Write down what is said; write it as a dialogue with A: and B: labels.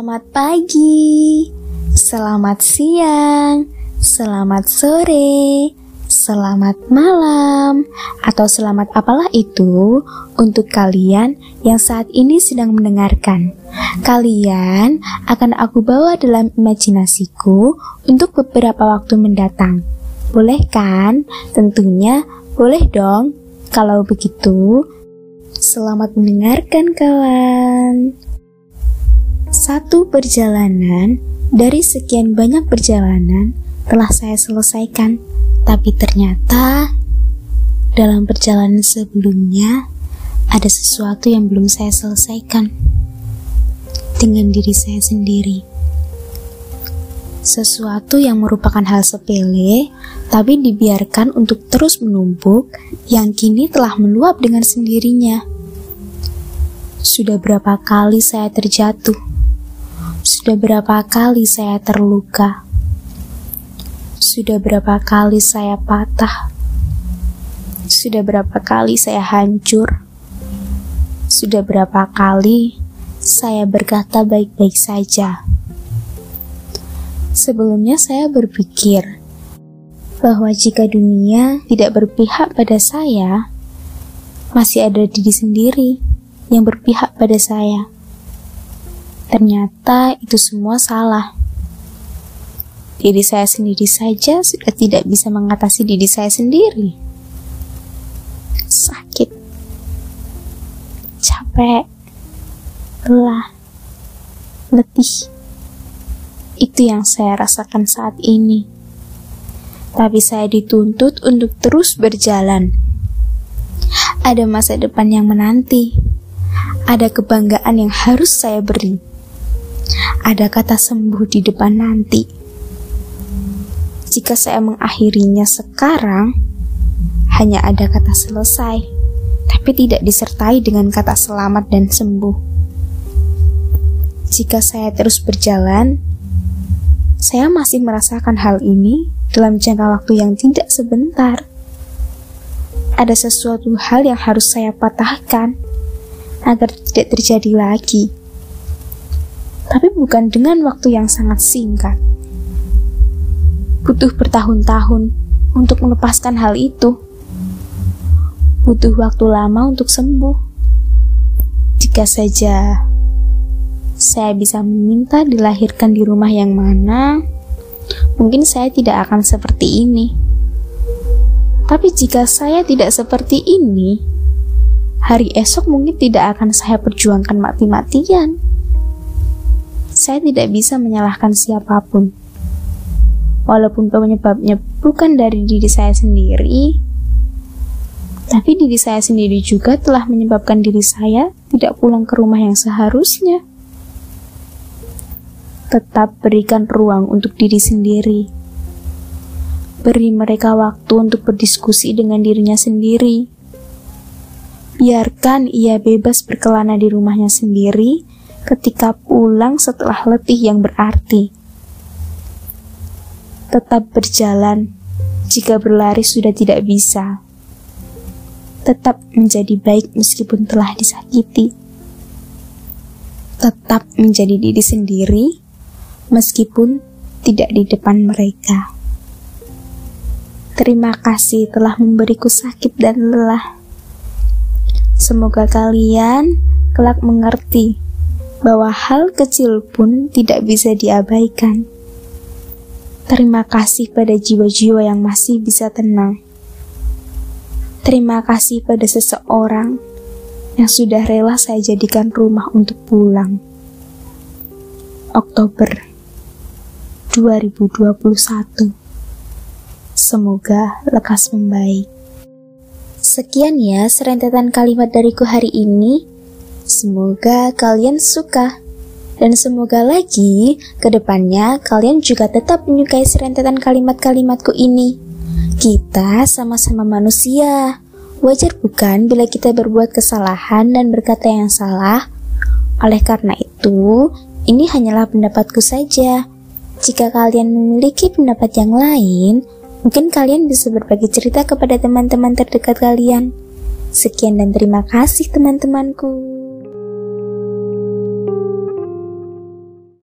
A: Selamat pagi, selamat siang, selamat sore, selamat malam, atau selamat apalah itu untuk kalian yang saat ini sedang mendengarkan. Kalian akan aku bawa dalam imajinasiku untuk beberapa waktu mendatang. Boleh kan? Tentunya boleh dong. Kalau begitu, selamat mendengarkan kawan. Satu perjalanan dari sekian banyak perjalanan telah saya selesaikan, tapi ternyata dalam perjalanan sebelumnya ada sesuatu yang belum saya selesaikan dengan diri saya sendiri. Sesuatu yang merupakan hal sepele, tapi dibiarkan untuk terus menumpuk, yang kini telah meluap dengan sendirinya. Sudah berapa kali saya terjatuh? Sudah berapa kali saya terluka? Sudah berapa kali saya patah? Sudah berapa kali saya hancur? Sudah berapa kali saya berkata baik-baik saja? Sebelumnya saya berpikir bahwa jika dunia tidak berpihak pada saya, masih ada diri sendiri yang berpihak pada saya. Ternyata itu semua salah. Diri saya sendiri saja sudah tidak bisa mengatasi diri saya sendiri. Sakit, capek, lelah, letih. Itu yang saya rasakan saat ini. Tapi saya dituntut untuk terus berjalan. Ada masa depan yang menanti. Ada kebanggaan yang harus saya beri ada kata sembuh di depan nanti. Jika saya mengakhirinya sekarang, hanya ada kata selesai, tapi tidak disertai dengan kata selamat dan sembuh. Jika saya terus berjalan, saya masih merasakan hal ini dalam jangka waktu yang tidak sebentar. Ada sesuatu hal yang harus saya patahkan agar tidak terjadi lagi tapi bukan dengan waktu yang sangat singkat. Butuh bertahun-tahun untuk melepaskan hal itu. Butuh waktu lama untuk sembuh. Jika saja saya bisa meminta dilahirkan di rumah yang mana, mungkin saya tidak akan seperti ini. Tapi jika saya tidak seperti ini, hari esok mungkin tidak akan saya perjuangkan mati-matian saya tidak bisa menyalahkan siapa pun. Walaupun penyebabnya bukan dari diri saya sendiri, tapi diri saya sendiri juga telah menyebabkan diri saya tidak pulang ke rumah yang seharusnya. Tetap berikan ruang untuk diri sendiri. Beri mereka waktu untuk berdiskusi dengan dirinya sendiri. Biarkan ia bebas berkelana di rumahnya sendiri ketika pulang setelah letih yang berarti. Tetap berjalan jika berlari sudah tidak bisa. Tetap menjadi baik meskipun telah disakiti. Tetap menjadi diri sendiri meskipun tidak di depan mereka. Terima kasih telah memberiku sakit dan lelah. Semoga kalian kelak mengerti bahwa hal kecil pun tidak bisa diabaikan. Terima kasih pada jiwa-jiwa yang masih bisa tenang. Terima kasih pada seseorang yang sudah rela saya jadikan rumah untuk pulang. Oktober 2021 Semoga lekas membaik. Sekian ya serentetan kalimat dariku hari ini. Semoga kalian suka. Dan semoga lagi ke depannya kalian juga tetap menyukai serentetan kalimat-kalimatku ini. Kita sama-sama manusia. Wajar bukan bila kita berbuat kesalahan dan berkata yang salah? Oleh karena itu, ini hanyalah pendapatku saja. Jika kalian memiliki pendapat yang lain, mungkin kalian bisa berbagi cerita kepada teman-teman terdekat kalian. Sekian dan terima kasih teman-temanku.